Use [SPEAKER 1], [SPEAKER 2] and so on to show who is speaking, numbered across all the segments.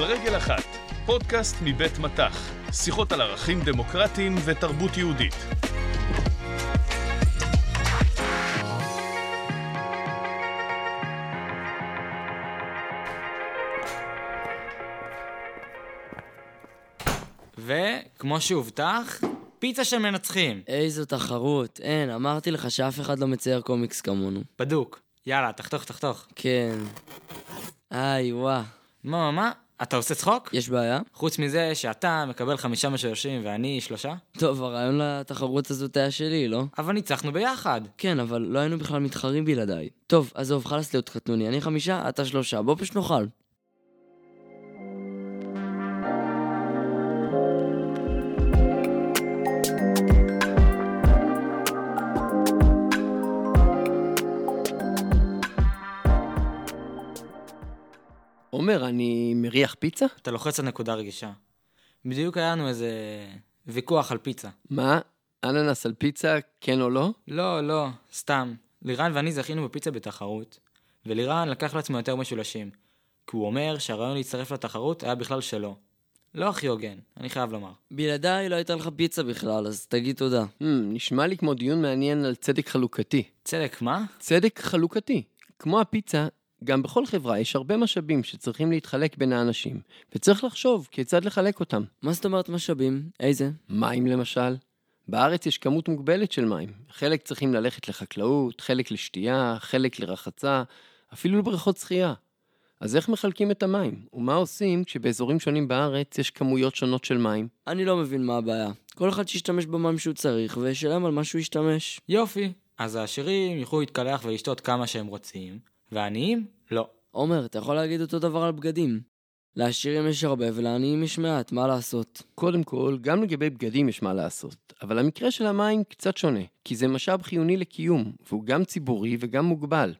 [SPEAKER 1] על רגל אחת, פודקאסט מבית מטח, שיחות על ערכים דמוקרטיים ותרבות יהודית.
[SPEAKER 2] וכמו שהובטח, פיצה של מנצחים.
[SPEAKER 3] איזו תחרות. אין, אמרתי לך שאף אחד לא מצייר קומיקס כמונו.
[SPEAKER 2] בדוק. יאללה, תחתוך, תחתוך.
[SPEAKER 3] כן. איי, וואה.
[SPEAKER 2] מה, מה, מה? אתה עושה צחוק?
[SPEAKER 3] יש בעיה?
[SPEAKER 2] חוץ מזה שאתה מקבל חמישה משולשים ואני שלושה?
[SPEAKER 3] טוב, הרעיון לתחרות הזאת היה שלי, לא?
[SPEAKER 2] אבל ניצחנו ביחד.
[SPEAKER 3] כן, אבל לא היינו בכלל מתחרים בלעדיי. טוב, עזוב, חלאס להיות חתנוני. אני חמישה, אתה שלושה. בוא פשוט נאכל.
[SPEAKER 4] עומר, אני מריח פיצה?
[SPEAKER 2] אתה לוחץ על נקודה רגישה. בדיוק היה לנו איזה ויכוח על פיצה.
[SPEAKER 4] מה? אננס על פיצה, כן או לא?
[SPEAKER 2] לא, לא, סתם. לירן ואני זכינו בפיצה בתחרות, ולירן לקח לעצמו יותר משולשים. כי הוא אומר שהרעיון להצטרף לתחרות היה בכלל שלו. לא הכי הוגן, אני חייב לומר.
[SPEAKER 3] בלעדיי לא הייתה לך פיצה בכלל, אז תגיד תודה.
[SPEAKER 4] Hmm, נשמע לי כמו דיון מעניין על צדק חלוקתי.
[SPEAKER 2] צדק, מה?
[SPEAKER 4] צדק חלוקתי. כמו הפיצה, גם בכל חברה יש הרבה משאבים שצריכים להתחלק בין האנשים, וצריך לחשוב כיצד לחלק אותם.
[SPEAKER 3] מה זאת אומרת משאבים? איזה?
[SPEAKER 4] מים למשל. בארץ יש כמות מוגבלת של מים. חלק צריכים ללכת לחקלאות, חלק לשתייה, חלק לרחצה, אפילו לבריכות שחייה. אז איך מחלקים את המים? ומה עושים כשבאזורים שונים בארץ יש כמויות שונות של מים?
[SPEAKER 3] אני לא מבין מה הבעיה. כל אחד שישתמש במים שהוא צריך, וישלם על מה שהוא ישתמש.
[SPEAKER 2] יופי. אז העשירים יוכלו להתקלח ולשתות כמה שהם רוצים, והעניים, לא.
[SPEAKER 3] עומר, אתה יכול להגיד אותו דבר על בגדים. לעשירים יש הרבה ולעניים יש מעט, מה לעשות?
[SPEAKER 4] קודם כל, גם לגבי בגדים יש מה לעשות, אבל המקרה של המים קצת שונה, כי זה משאב חיוני לקיום, והוא גם ציבורי וגם מוגבל.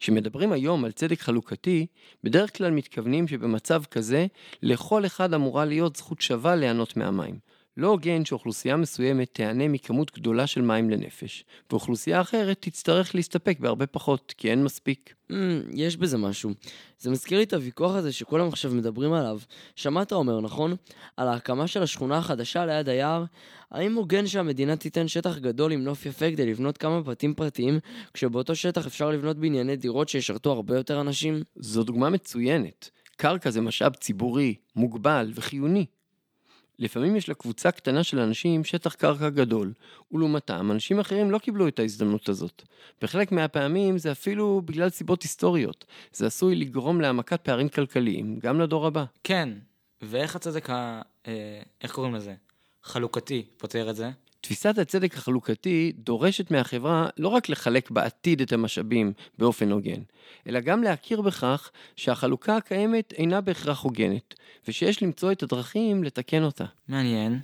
[SPEAKER 4] כשמדברים היום על צדק חלוקתי, בדרך כלל מתכוונים שבמצב כזה, לכל אחד אמורה להיות זכות שווה ליהנות מהמים. לא הוגן שאוכלוסייה מסוימת תיהנה מכמות גדולה של מים לנפש, ואוכלוסייה אחרת תצטרך להסתפק בהרבה פחות, כי אין מספיק.
[SPEAKER 3] Mm, יש בזה משהו. זה מזכיר לי את הוויכוח הזה שכולם עכשיו מדברים עליו. שמעת אומר, נכון? על ההקמה של השכונה החדשה ליד היער? האם הוגן שהמדינה תיתן שטח גדול עם נוף יפה כדי לבנות כמה בתים פרטיים, כשבאותו שטח אפשר לבנות בנייני דירות שישרתו הרבה יותר אנשים?
[SPEAKER 4] זו דוגמה מצוינת. קרקע זה משאב ציבורי, מוגבל וחיוני. לפעמים יש לקבוצה קטנה של אנשים שטח קרקע גדול, ולעומתם אנשים אחרים לא קיבלו את ההזדמנות הזאת. בחלק מהפעמים זה אפילו בגלל סיבות היסטוריות. זה עשוי לגרום להעמקת פערים כלכליים, גם לדור הבא.
[SPEAKER 2] כן. ואיך הצדק ה... אה, איך קוראים לזה? חלוקתי פותר את זה?
[SPEAKER 4] תפיסת הצדק החלוקתי דורשת מהחברה לא רק לחלק בעתיד את המשאבים באופן הוגן, אלא גם להכיר בכך שהחלוקה הקיימת אינה בהכרח הוגנת, ושיש למצוא את הדרכים לתקן אותה.
[SPEAKER 2] מעניין.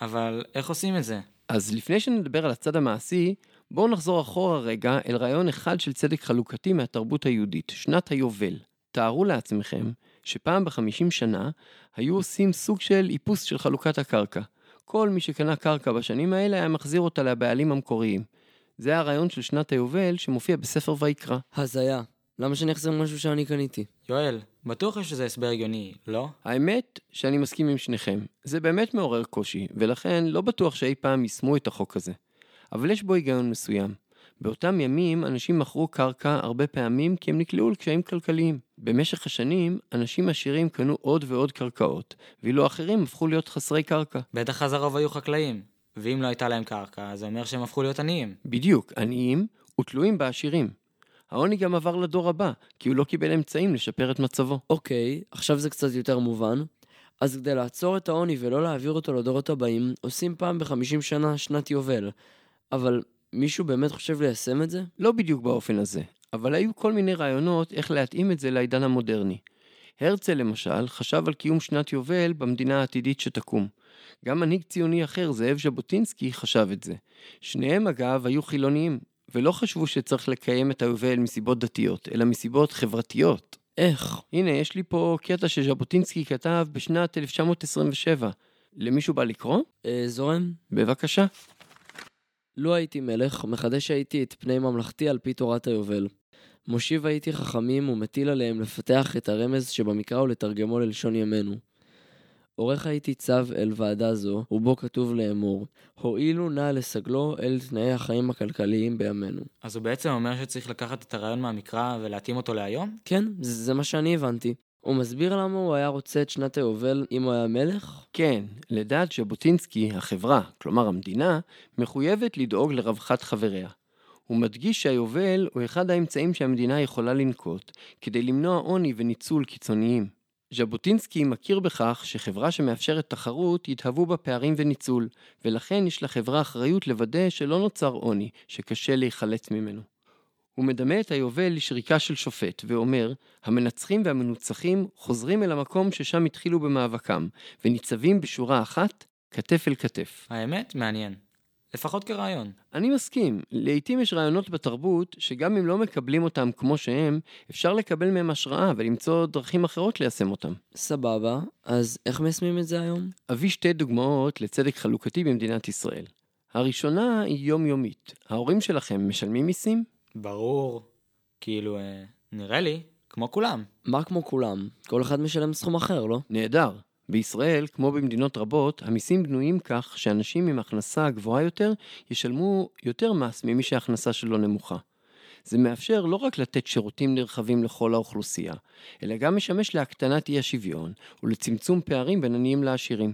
[SPEAKER 2] אבל איך עושים את זה?
[SPEAKER 4] אז לפני שנדבר על הצד המעשי, בואו נחזור אחורה רגע אל רעיון אחד של צדק חלוקתי מהתרבות היהודית, שנת היובל. תארו לעצמכם שפעם בחמישים שנה היו עושים סוג של איפוס של חלוקת הקרקע. כל מי שקנה קרקע בשנים האלה היה מחזיר אותה לבעלים המקוריים. זה הרעיון של שנת היובל שמופיע בספר ויקרא.
[SPEAKER 3] הזיה. למה שאני אחזיר משהו שאני קניתי?
[SPEAKER 2] יואל, בטוח יש לזה הסבר הגיוני, לא?
[SPEAKER 4] האמת שאני מסכים עם שניכם. זה באמת מעורר קושי, ולכן לא בטוח שאי פעם יישמו את החוק הזה. אבל יש בו היגיון מסוים. באותם ימים אנשים מכרו קרקע הרבה פעמים כי הם נקלעו לקשיים כלכליים. במשך השנים, אנשים עשירים קנו עוד ועוד קרקעות, ואילו אחרים הפכו להיות חסרי קרקע.
[SPEAKER 2] בטח אז הרוב היו חקלאים. ואם לא הייתה להם קרקע, זה אומר שהם הפכו להיות עניים.
[SPEAKER 4] בדיוק, עניים ותלויים בעשירים. העוני גם עבר לדור הבא, כי הוא לא קיבל אמצעים לשפר את מצבו.
[SPEAKER 3] אוקיי, עכשיו זה קצת יותר מובן. אז כדי לעצור את העוני ולא להעביר אותו לדורות הבאים, עושים פעם בחמישים שנה שנת יובל. אבל מישהו באמת חושב ליישם את זה?
[SPEAKER 4] לא בדיוק באופן הזה, אבל היו כל מיני רעיונות איך להתאים את זה לעידן המודרני. הרצל למשל חשב על קיום שנת יובל במדינה העתידית שתקום. גם מנהיג ציוני אחר, זאב ז'בוטינסקי, חשב את זה. שניהם אגב היו חילוניים, ולא חשבו שצריך לקיים את היובל מסיבות דתיות, אלא מסיבות חברתיות.
[SPEAKER 3] איך?
[SPEAKER 4] הנה, יש לי פה קטע שז'בוטינסקי כתב בשנת 1927. למישהו בא לקרוא?
[SPEAKER 3] אה, זורם?
[SPEAKER 4] בבקשה.
[SPEAKER 3] לו הייתי מלך, מחדש הייתי את פני ממלכתי על פי תורת היובל. מושיב הייתי חכמים ומטיל עליהם לפתח את הרמז שבמקרא ולתרגמו ללשון ימינו. עורך הייתי צו אל ועדה זו, ובו כתוב לאמור, הואילו נא לסגלו אל תנאי החיים הכלכליים בימינו.
[SPEAKER 2] אז הוא בעצם אומר שצריך לקחת את הרעיון מהמקרא ולהתאים אותו להיום?
[SPEAKER 3] כן, זה, מה שאני הבנתי. הוא מסביר למה הוא היה רוצה את שנת היובל אם הוא היה מלך?
[SPEAKER 4] כן, לדעת ז'בוטינסקי, החברה, כלומר המדינה, מחויבת לדאוג לרווחת חבריה. הוא מדגיש שהיובל הוא אחד האמצעים שהמדינה יכולה לנקוט כדי למנוע עוני וניצול קיצוניים. ז'בוטינסקי מכיר בכך שחברה שמאפשרת תחרות יתהוו בה פערים וניצול, ולכן יש לחברה אחריות לוודא שלא נוצר עוני, שקשה להיחלץ ממנו. הוא מדמה את היובל לשריקה של שופט, ואומר, המנצחים והמנוצחים חוזרים אל המקום ששם התחילו במאבקם, וניצבים בשורה אחת, כתף אל כתף.
[SPEAKER 2] האמת, מעניין. לפחות כרעיון.
[SPEAKER 4] אני מסכים, לעתים יש רעיונות בתרבות שגם אם לא מקבלים אותם כמו שהם, אפשר לקבל מהם השראה ולמצוא דרכים אחרות ליישם אותם.
[SPEAKER 3] סבבה, אז איך מיישמים את זה היום?
[SPEAKER 4] אביא שתי דוגמאות לצדק חלוקתי במדינת ישראל. הראשונה היא יומיומית. ההורים שלכם משלמים מיסים?
[SPEAKER 2] ברור. כאילו, אה, נראה לי, כמו כולם.
[SPEAKER 3] מה כמו כולם? כל אחד משלם סכום אחר, לא?
[SPEAKER 4] נהדר. בישראל, כמו במדינות רבות, המיסים בנויים כך שאנשים עם הכנסה גבוהה יותר ישלמו יותר מס ממי שההכנסה שלו נמוכה. זה מאפשר לא רק לתת שירותים נרחבים לכל האוכלוסייה, אלא גם משמש להקטנת אי השוויון ולצמצום פערים בין עניים לעשירים.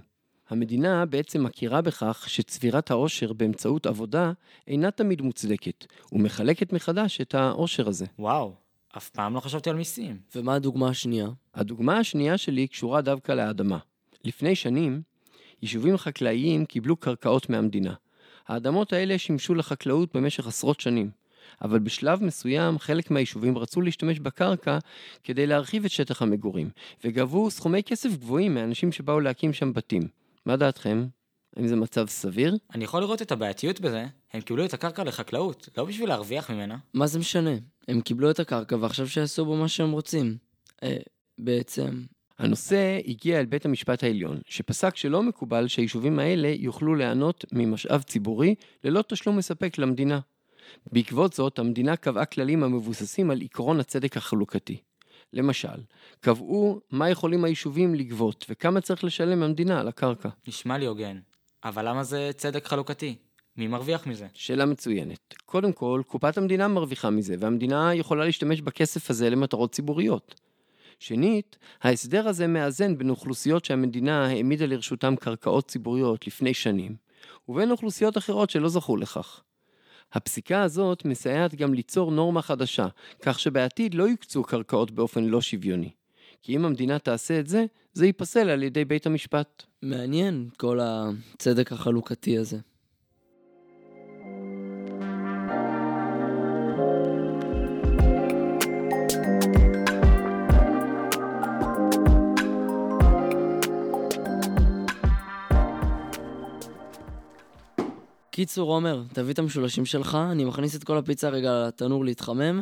[SPEAKER 4] המדינה בעצם מכירה בכך שצבירת העושר באמצעות עבודה אינה תמיד מוצדקת, ומחלקת מחדש את העושר הזה.
[SPEAKER 2] וואו, אף פעם לא חשבתי על מיסים.
[SPEAKER 3] ומה הדוגמה השנייה?
[SPEAKER 4] הדוגמה השנייה שלי קשורה דווקא לאדמה. לפני שנים, יישובים חקלאיים קיבלו קרקעות מהמדינה. האדמות האלה שימשו לחקלאות במשך עשרות שנים, אבל בשלב מסוים חלק מהיישובים רצו להשתמש בקרקע כדי להרחיב את שטח המגורים, וגבו סכומי כסף גבוהים מאנשים שבאו להקים שם בתים. מה דעתכם? האם זה מצב סביר?
[SPEAKER 2] אני יכול לראות את הבעייתיות בזה, הם קיבלו את הקרקע לחקלאות, לא בשביל להרוויח ממנה.
[SPEAKER 3] מה זה משנה? הם קיבלו את הקרקע ועכשיו שיעשו בו מה שהם רוצים. אה, בעצם...
[SPEAKER 4] הנושא הגיע אל בית המשפט העליון, שפסק שלא מקובל שהיישובים האלה יוכלו ליהנות ממשאב ציבורי ללא תשלום מספק למדינה. בעקבות זאת, המדינה קבעה כללים המבוססים על עקרון הצדק החלוקתי. למשל, קבעו מה יכולים היישובים לגבות וכמה צריך לשלם המדינה על הקרקע.
[SPEAKER 2] נשמע לי הוגן. אבל למה זה צדק חלוקתי? מי מרוויח מזה?
[SPEAKER 4] שאלה מצוינת. קודם כל, קופת המדינה מרוויחה מזה, והמדינה יכולה להשתמש בכסף הזה למטרות ציבוריות. שנית, ההסדר הזה מאזן בין אוכלוסיות שהמדינה העמידה לרשותם קרקעות ציבוריות לפני שנים, ובין אוכלוסיות אחרות שלא זכו לכך. הפסיקה הזאת מסייעת גם ליצור נורמה חדשה, כך שבעתיד לא יוקצו קרקעות באופן לא שוויוני. כי אם המדינה תעשה את זה, זה ייפסל על ידי בית המשפט.
[SPEAKER 3] מעניין, כל הצדק החלוקתי הזה. קיצור, עומר, תביא את המשולשים שלך, אני מכניס את כל הפיצה רגע לתנור להתחמם,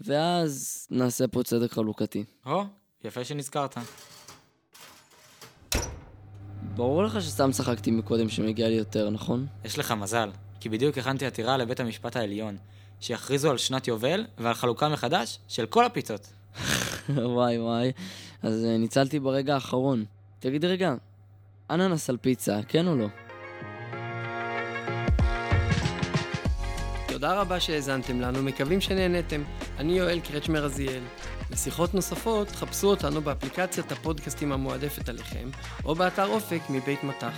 [SPEAKER 3] ואז נעשה פה צדק חלוקתי.
[SPEAKER 2] או, יפה שנזכרת.
[SPEAKER 3] ברור לך שסתם צחקתי מקודם שמגיע לי יותר, נכון?
[SPEAKER 2] יש לך מזל, כי בדיוק הכנתי עתירה לבית המשפט העליון, שיכריזו על שנת יובל ועל חלוקה מחדש של כל הפיצות.
[SPEAKER 3] וואי וואי, אז אה, ניצלתי ברגע האחרון. תגיד רגע, אננס על פיצה, כן או לא?
[SPEAKER 4] תודה רבה שהאזנתם לנו, מקווים שנהנתם. אני יואל קרצ'מר רזיאל. לשיחות נוספות, חפשו אותנו באפליקציית הפודקאסטים המועדפת עליכם, או באתר אופק מבית מטח.